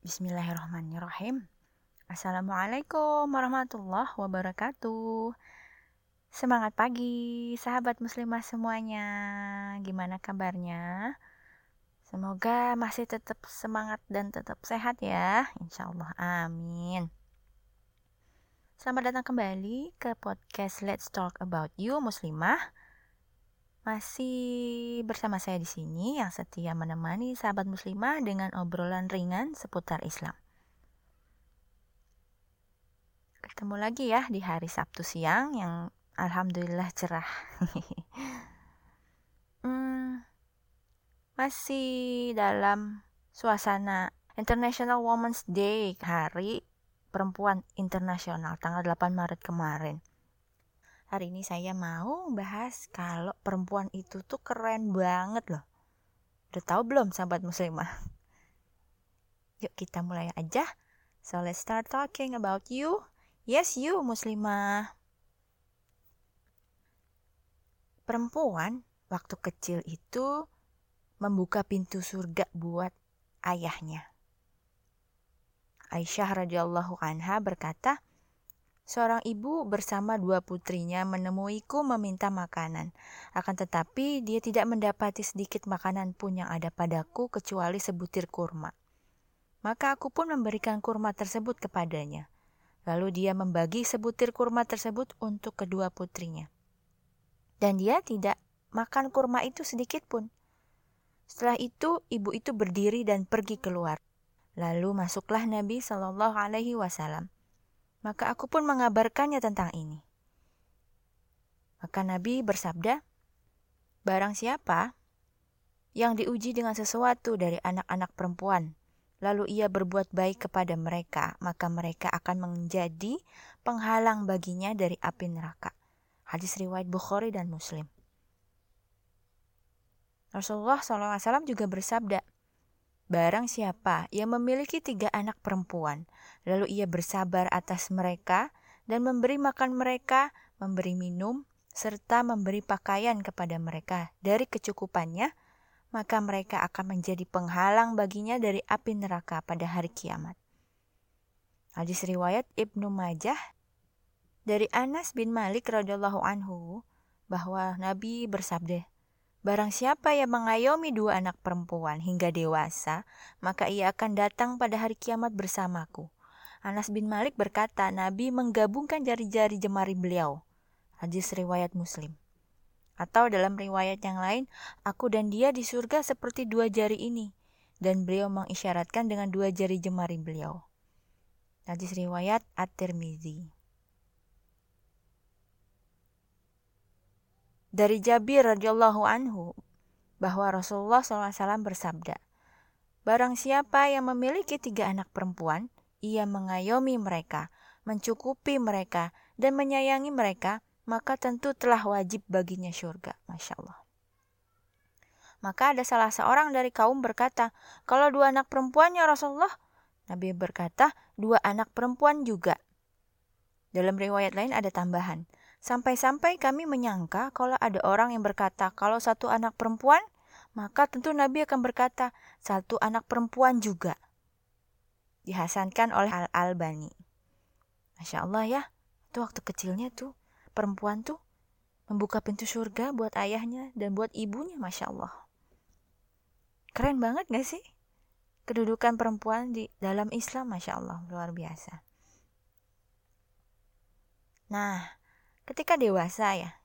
Bismillahirrahmanirrahim. Assalamualaikum warahmatullahi wabarakatuh. Semangat pagi, sahabat muslimah semuanya. Gimana kabarnya? Semoga masih tetap semangat dan tetap sehat ya. Insya Allah, amin. Selamat datang kembali ke podcast Let's Talk About You Muslimah. Masih bersama saya di sini yang setia menemani sahabat muslimah dengan obrolan ringan seputar Islam. Ketemu lagi ya di hari Sabtu siang yang alhamdulillah cerah. hmm, masih dalam suasana International Women's Day, Hari Perempuan Internasional, tanggal 8 Maret kemarin. Hari ini saya mau bahas kalau perempuan itu tuh keren banget loh. Udah tahu belum sahabat muslimah? Yuk kita mulai aja. So let's start talking about you. Yes you muslimah. Perempuan waktu kecil itu membuka pintu surga buat ayahnya. Aisyah radhiyallahu anha berkata, Seorang ibu bersama dua putrinya menemuiku meminta makanan. Akan tetapi dia tidak mendapati sedikit makanan pun yang ada padaku kecuali sebutir kurma. Maka aku pun memberikan kurma tersebut kepadanya. Lalu dia membagi sebutir kurma tersebut untuk kedua putrinya. Dan dia tidak makan kurma itu sedikit pun. Setelah itu, ibu itu berdiri dan pergi keluar. Lalu masuklah Nabi Shallallahu Alaihi Wasallam. Maka aku pun mengabarkannya tentang ini. Maka Nabi bersabda, Barang siapa yang diuji dengan sesuatu dari anak-anak perempuan, lalu ia berbuat baik kepada mereka, maka mereka akan menjadi penghalang baginya dari api neraka. Hadis riwayat Bukhari dan Muslim. Rasulullah SAW juga bersabda, Barang siapa yang memiliki tiga anak perempuan, lalu ia bersabar atas mereka dan memberi makan mereka, memberi minum, serta memberi pakaian kepada mereka dari kecukupannya, maka mereka akan menjadi penghalang baginya dari api neraka pada hari kiamat. Hadis riwayat Ibnu Majah dari Anas bin Malik radhiyallahu anhu bahwa Nabi bersabda, Barang siapa yang mengayomi dua anak perempuan hingga dewasa, maka ia akan datang pada hari kiamat bersamaku. Anas bin Malik berkata, Nabi menggabungkan jari-jari jemari beliau. Hadis riwayat Muslim. Atau dalam riwayat yang lain, aku dan dia di surga seperti dua jari ini. Dan beliau mengisyaratkan dengan dua jari jemari beliau. Hadis riwayat At-Tirmizi. Dari Jabir radhiyallahu anhu bahwa Rasulullah SAW bersabda, Barang siapa yang memiliki tiga anak perempuan, ia mengayomi mereka, mencukupi mereka, dan menyayangi mereka, maka tentu telah wajib baginya surga. Masya Allah. Maka ada salah seorang dari kaum berkata, kalau dua anak perempuannya Rasulullah, Nabi berkata, dua anak perempuan juga. Dalam riwayat lain ada tambahan, Sampai-sampai kami menyangka kalau ada orang yang berkata kalau satu anak perempuan, maka tentu Nabi akan berkata satu anak perempuan juga. Dihasankan oleh Al-Albani. Masya Allah ya, itu waktu kecilnya tuh perempuan tuh membuka pintu surga buat ayahnya dan buat ibunya, Masya Allah. Keren banget gak sih? Kedudukan perempuan di dalam Islam, Masya Allah, luar biasa. Nah, ketika dewasa ya,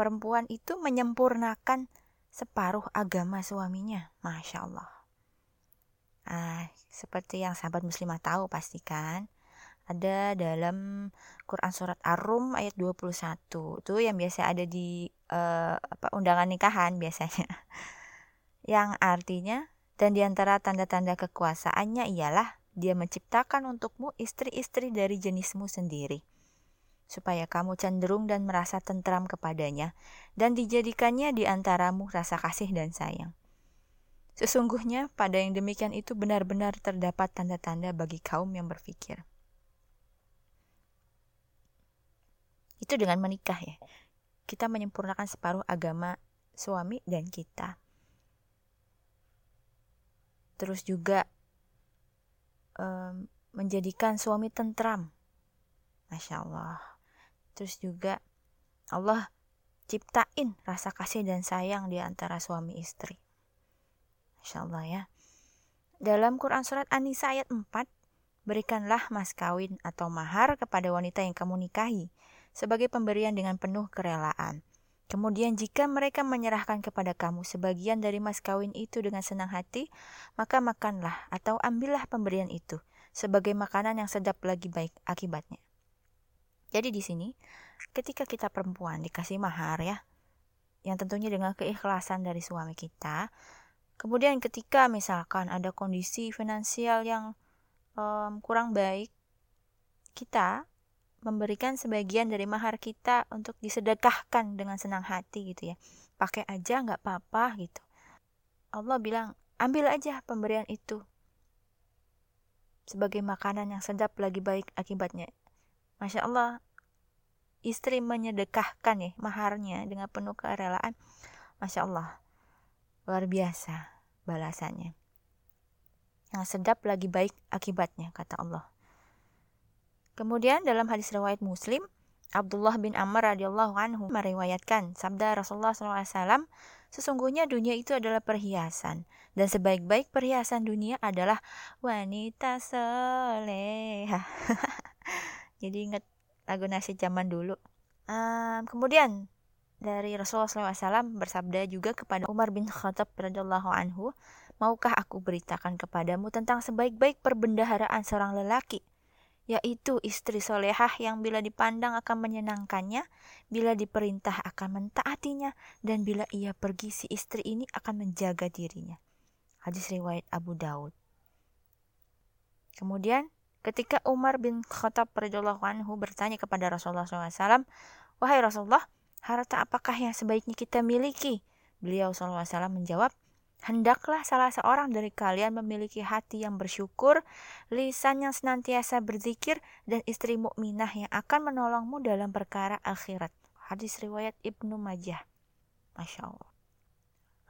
perempuan itu menyempurnakan separuh agama suaminya. Masya Allah. Ah, seperti yang sahabat muslimah tahu pastikan ada dalam Quran surat Ar-Rum ayat 21 itu yang biasa ada di uh, apa undangan nikahan biasanya yang artinya dan di antara tanda-tanda kekuasaannya ialah dia menciptakan untukmu istri-istri dari jenismu sendiri supaya kamu cenderung dan merasa tentram kepadanya, dan dijadikannya di antaramu rasa kasih dan sayang. Sesungguhnya pada yang demikian itu benar-benar terdapat tanda-tanda bagi kaum yang berpikir. Itu dengan menikah ya. Kita menyempurnakan separuh agama suami dan kita. Terus juga um, menjadikan suami tentram. Masya Allah. Terus juga Allah ciptain rasa kasih dan sayang di antara suami istri. Masya Allah ya. Dalam Quran Surat An-Nisa ayat 4, berikanlah mas kawin atau mahar kepada wanita yang kamu nikahi sebagai pemberian dengan penuh kerelaan. Kemudian jika mereka menyerahkan kepada kamu sebagian dari mas kawin itu dengan senang hati, maka makanlah atau ambillah pemberian itu sebagai makanan yang sedap lagi baik akibatnya. Jadi di sini ketika kita perempuan dikasih mahar ya, yang tentunya dengan keikhlasan dari suami kita, kemudian ketika misalkan ada kondisi finansial yang um, kurang baik, kita memberikan sebagian dari mahar kita untuk disedekahkan dengan senang hati gitu ya. Pakai aja nggak apa-apa gitu. Allah bilang, ambil aja pemberian itu sebagai makanan yang sedap lagi baik akibatnya. Masya Allah, istri menyedekahkan ya maharnya dengan penuh kerelaan. Masya Allah, luar biasa balasannya. Yang sedap lagi baik akibatnya, kata Allah. Kemudian dalam hadis riwayat Muslim, Abdullah bin Amr radhiyallahu anhu meriwayatkan sabda Rasulullah SAW, sesungguhnya dunia itu adalah perhiasan dan sebaik-baik perhiasan dunia adalah wanita soleha. Jadi ingat lagu nasi zaman dulu. Um, kemudian dari Rasulullah SAW bersabda juga kepada Umar bin Khattab radhiallahu anhu, maukah aku beritakan kepadamu tentang sebaik-baik perbendaharaan seorang lelaki, yaitu istri solehah yang bila dipandang akan menyenangkannya, bila diperintah akan mentaatinya, dan bila ia pergi si istri ini akan menjaga dirinya. Hadis riwayat Abu Daud. Kemudian Ketika Umar bin Khattab radhiyallahu anhu bertanya kepada Rasulullah SAW, Wahai Rasulullah, harta apakah yang sebaiknya kita miliki? Beliau SAW menjawab, Hendaklah salah seorang dari kalian memiliki hati yang bersyukur, lisan yang senantiasa berzikir, dan istri mukminah yang akan menolongmu dalam perkara akhirat. Hadis riwayat Ibnu Majah. Masya Allah.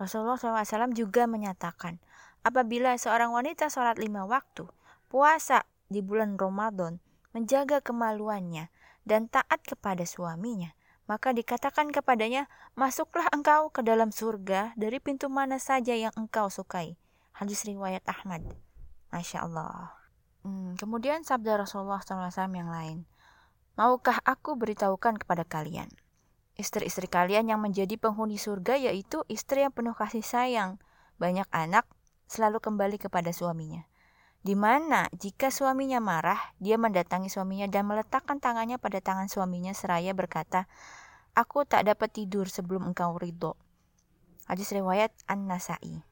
Rasulullah SAW juga menyatakan, apabila seorang wanita sholat lima waktu, puasa di bulan Ramadan menjaga kemaluannya dan taat kepada suaminya, maka dikatakan kepadanya, "Masuklah engkau ke dalam surga dari pintu mana saja yang engkau sukai." Hadis riwayat Ahmad. Masya Allah. Hmm, kemudian sabda Rasulullah SAW yang lain, Maukah aku beritahukan kepada kalian? Istri-istri kalian yang menjadi penghuni surga yaitu istri yang penuh kasih sayang, banyak anak, selalu kembali kepada suaminya di mana jika suaminya marah, dia mendatangi suaminya dan meletakkan tangannya pada tangan suaminya seraya berkata, Aku tak dapat tidur sebelum engkau ridho. Hadis riwayat An-Nasai.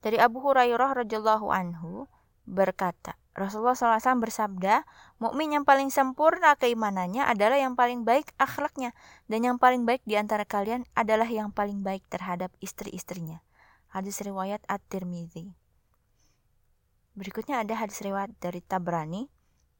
Dari Abu Hurairah radhiyallahu anhu berkata, Rasulullah SAW bersabda, mukmin yang paling sempurna keimanannya adalah yang paling baik akhlaknya, dan yang paling baik di antara kalian adalah yang paling baik terhadap istri-istrinya. Hadis riwayat At-Tirmidzi. Berikutnya ada hadis riwayat dari Tabrani.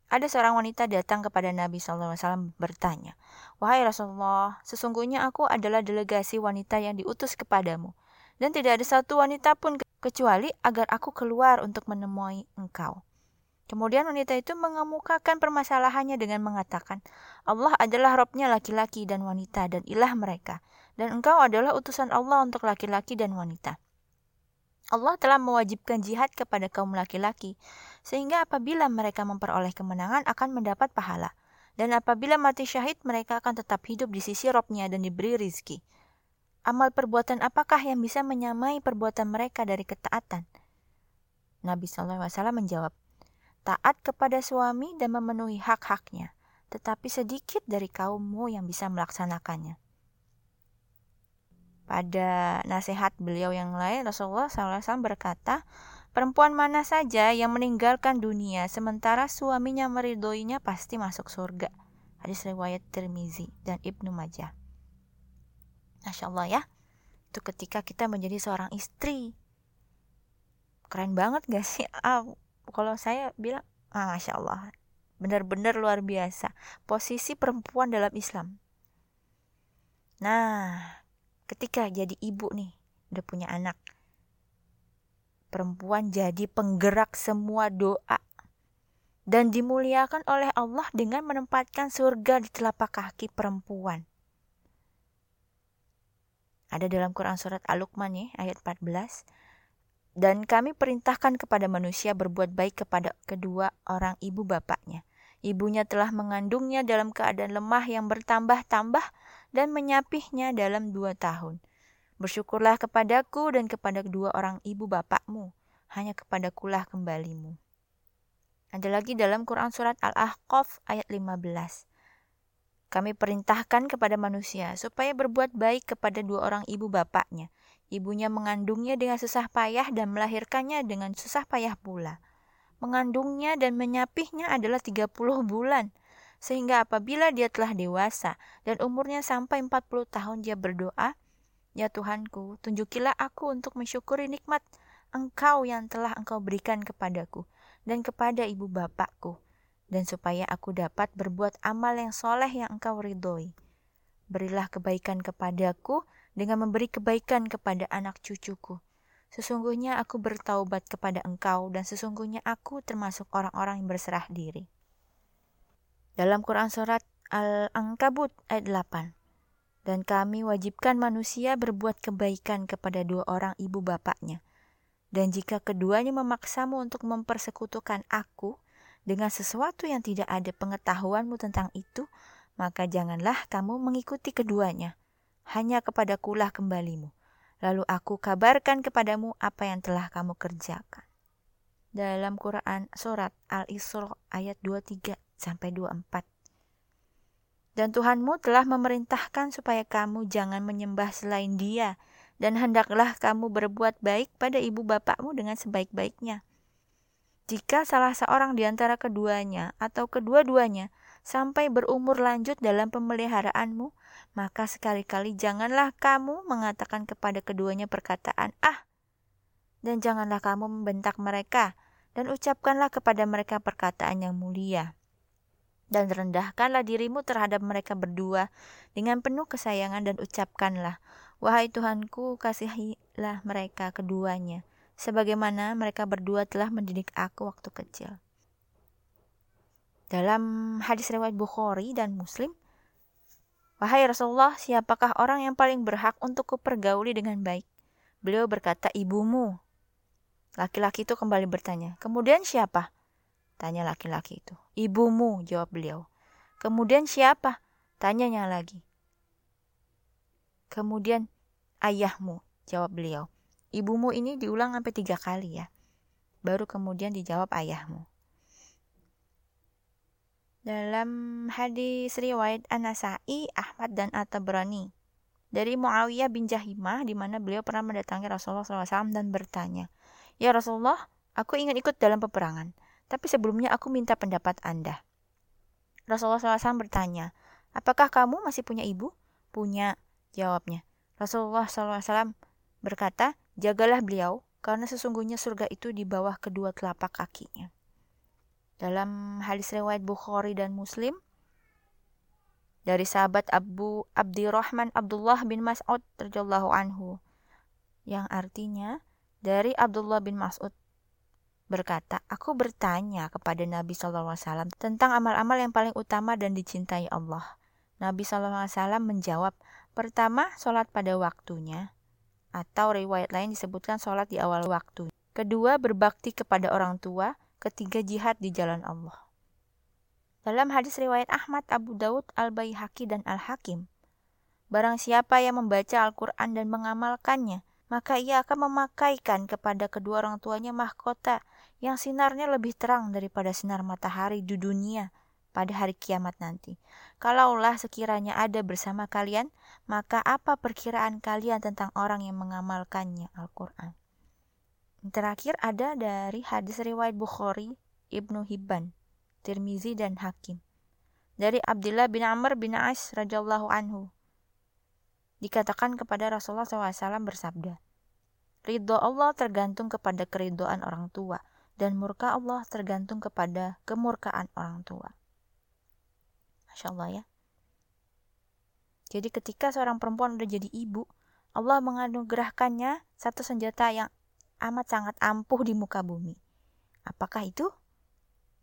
Ada seorang wanita datang kepada Nabi SAW bertanya, Wahai Rasulullah, sesungguhnya aku adalah delegasi wanita yang diutus kepadamu. Dan tidak ada satu wanita pun kecuali agar aku keluar untuk menemui engkau. Kemudian wanita itu mengemukakan permasalahannya dengan mengatakan, Allah adalah Robnya laki-laki dan wanita dan ilah mereka. Dan engkau adalah utusan Allah untuk laki-laki dan wanita. Allah telah mewajibkan jihad kepada kaum laki-laki, sehingga apabila mereka memperoleh kemenangan akan mendapat pahala. Dan apabila mati syahid, mereka akan tetap hidup di sisi robnya dan diberi rizki. Amal perbuatan apakah yang bisa menyamai perbuatan mereka dari ketaatan? Nabi SAW menjawab, taat kepada suami dan memenuhi hak-haknya, tetapi sedikit dari kaummu yang bisa melaksanakannya. Pada nasihat beliau yang lain, Rasulullah SAW berkata, Perempuan mana saja yang meninggalkan dunia sementara suaminya meridoinya pasti masuk surga. Hadis riwayat Tirmizi dan Ibnu Majah. Masya Allah ya. Itu ketika kita menjadi seorang istri. Keren banget gak sih? Ah, kalau saya bilang, ah, Masya Allah. Benar-benar luar biasa. Posisi perempuan dalam Islam. Nah, ketika jadi ibu nih udah punya anak perempuan jadi penggerak semua doa dan dimuliakan oleh Allah dengan menempatkan surga di telapak kaki perempuan. Ada dalam Quran surat Al-Luqman ya, ayat 14. Dan kami perintahkan kepada manusia berbuat baik kepada kedua orang ibu bapaknya. Ibunya telah mengandungnya dalam keadaan lemah yang bertambah-tambah dan menyapihnya dalam dua tahun. Bersyukurlah kepadaku dan kepada kedua orang ibu bapakmu, hanya kepadakulah kembalimu. Ada lagi dalam Quran Surat Al-Ahqaf ayat 15. Kami perintahkan kepada manusia supaya berbuat baik kepada dua orang ibu bapaknya. Ibunya mengandungnya dengan susah payah dan melahirkannya dengan susah payah pula. Mengandungnya dan menyapihnya adalah 30 bulan. Sehingga apabila dia telah dewasa dan umurnya sampai 40 tahun dia berdoa, Ya Tuhanku, tunjukilah aku untuk mensyukuri nikmat Engkau yang telah Engkau berikan kepadaku dan kepada ibu bapakku, dan supaya aku dapat berbuat amal yang soleh yang Engkau ridhoi. Berilah kebaikan kepadaku dengan memberi kebaikan kepada anak cucuku. Sesungguhnya aku bertaubat kepada Engkau dan sesungguhnya aku termasuk orang-orang yang berserah diri. Dalam Quran Surat Al-Ankabut ayat 8 dan kami wajibkan manusia berbuat kebaikan kepada dua orang ibu bapaknya. Dan jika keduanya memaksamu untuk mempersekutukan aku dengan sesuatu yang tidak ada pengetahuanmu tentang itu, maka janganlah kamu mengikuti keduanya. Hanya kepadakulah kembalimu. Lalu aku kabarkan kepadamu apa yang telah kamu kerjakan. Dalam Quran Surat Al-Isra ayat 23 sampai 24. Dan Tuhanmu telah memerintahkan supaya kamu jangan menyembah selain dia, dan hendaklah kamu berbuat baik pada ibu bapakmu dengan sebaik-baiknya. Jika salah seorang di antara keduanya atau kedua-duanya sampai berumur lanjut dalam pemeliharaanmu, maka sekali-kali janganlah kamu mengatakan kepada keduanya perkataan "ah", dan janganlah kamu membentak mereka, dan ucapkanlah kepada mereka perkataan yang mulia dan rendahkanlah dirimu terhadap mereka berdua dengan penuh kesayangan dan ucapkanlah, Wahai Tuhanku, kasihilah mereka keduanya, sebagaimana mereka berdua telah mendidik aku waktu kecil. Dalam hadis riwayat Bukhari dan Muslim, Wahai Rasulullah, siapakah orang yang paling berhak untuk kupergauli dengan baik? Beliau berkata, ibumu. Laki-laki itu kembali bertanya, kemudian siapa? Tanya laki-laki itu. Ibumu, jawab beliau. Kemudian siapa? Tanyanya lagi. Kemudian ayahmu, jawab beliau. Ibumu ini diulang sampai tiga kali ya. Baru kemudian dijawab ayahmu. Dalam hadis riwayat Anasai, Ahmad dan At-Tabrani dari Muawiyah bin Jahimah di mana beliau pernah mendatangi Rasulullah SAW dan bertanya, Ya Rasulullah, aku ingin ikut dalam peperangan. Tapi sebelumnya aku minta pendapat Anda. Rasulullah SAW bertanya, apakah kamu masih punya ibu? Punya, jawabnya. Rasulullah SAW berkata, jagalah beliau, karena sesungguhnya surga itu di bawah kedua telapak kakinya. Dalam hadis riwayat Bukhari dan Muslim, dari sahabat Abu Abdirrahman Abdullah bin Mas'ud anhu yang artinya dari Abdullah bin Mas'ud berkata, Aku bertanya kepada Nabi SAW tentang amal-amal yang paling utama dan dicintai Allah. Nabi SAW menjawab, pertama, sholat pada waktunya, atau riwayat lain disebutkan sholat di awal waktu. Kedua, berbakti kepada orang tua. Ketiga, jihad di jalan Allah. Dalam hadis riwayat Ahmad, Abu Daud, Al-Baihaqi, dan Al-Hakim, Barang siapa yang membaca Al-Quran dan mengamalkannya, maka ia akan memakaikan kepada kedua orang tuanya mahkota yang sinarnya lebih terang daripada sinar matahari di dunia pada hari kiamat nanti. Kalaulah sekiranya ada bersama kalian, maka apa perkiraan kalian tentang orang yang mengamalkannya Al-Quran? Terakhir ada dari hadis riwayat Bukhari, Ibnu Hibban, Tirmizi dan Hakim. Dari Abdullah bin Amr bin Ais radhiyallahu anhu dikatakan kepada Rasulullah SAW bersabda, Ridho Allah tergantung kepada keridoan orang tua, dan murka Allah tergantung kepada kemurkaan orang tua. Masya Allah ya. Jadi ketika seorang perempuan udah jadi ibu, Allah menganugerahkannya satu senjata yang amat sangat ampuh di muka bumi. Apakah itu?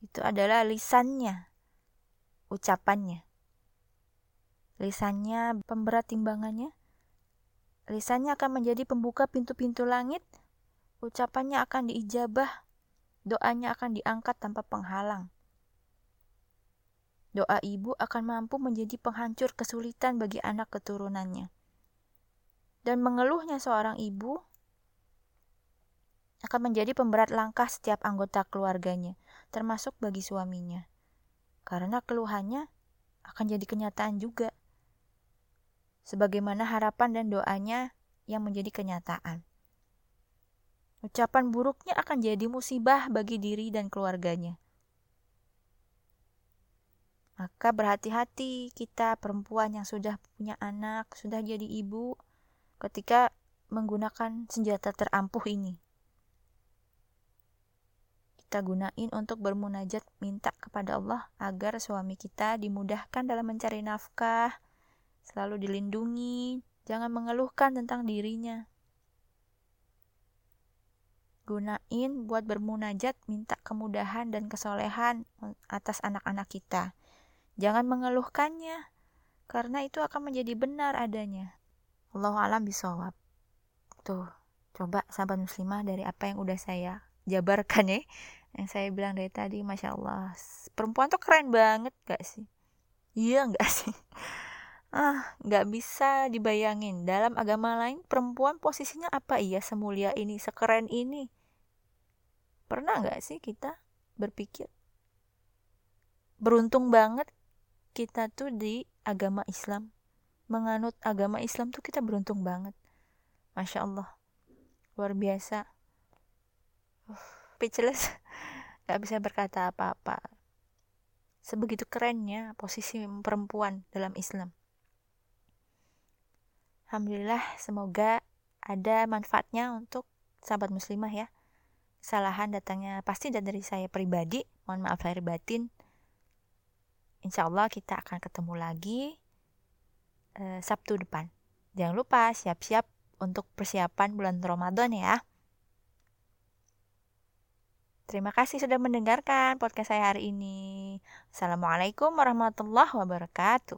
Itu adalah lisannya, ucapannya. Lisannya pemberat timbangannya. Lisannya akan menjadi pembuka pintu-pintu langit. Ucapannya akan diijabah. Doanya akan diangkat tanpa penghalang. Doa ibu akan mampu menjadi penghancur kesulitan bagi anak keturunannya. Dan mengeluhnya seorang ibu akan menjadi pemberat langkah setiap anggota keluarganya, termasuk bagi suaminya. Karena keluhannya akan jadi kenyataan juga. Sebagaimana harapan dan doanya yang menjadi kenyataan. Ucapan buruknya akan jadi musibah bagi diri dan keluarganya. Maka berhati-hati kita perempuan yang sudah punya anak, sudah jadi ibu, ketika menggunakan senjata terampuh ini. Kita gunain untuk bermunajat minta kepada Allah agar suami kita dimudahkan dalam mencari nafkah, selalu dilindungi, jangan mengeluhkan tentang dirinya. Gunain buat bermunajat minta kemudahan dan kesolehan atas anak-anak kita Jangan mengeluhkannya, karena itu akan menjadi benar adanya. Allah alam bisawab. Tuh, coba sahabat muslimah dari apa yang udah saya jabarkan ya. Yang saya bilang dari tadi, Masya Allah. Perempuan tuh keren banget gak sih? Iya gak sih? Ah, gak bisa dibayangin. Dalam agama lain, perempuan posisinya apa? Iya semulia ini, sekeren ini? Pernah gak sih kita berpikir? Beruntung banget kita tuh di agama Islam. Menganut agama Islam tuh kita beruntung banget. Masya Allah. Luar biasa. Uh, speechless. Gak bisa berkata apa-apa. Sebegitu kerennya posisi perempuan dalam Islam Alhamdulillah semoga ada manfaatnya untuk sahabat muslimah ya kesalahan datangnya pasti dari saya pribadi mohon maaf lahir batin Insya Allah kita akan ketemu lagi uh, Sabtu depan. Jangan lupa siap-siap untuk persiapan bulan Ramadan ya. Terima kasih sudah mendengarkan podcast saya hari ini. Assalamualaikum warahmatullahi wabarakatuh.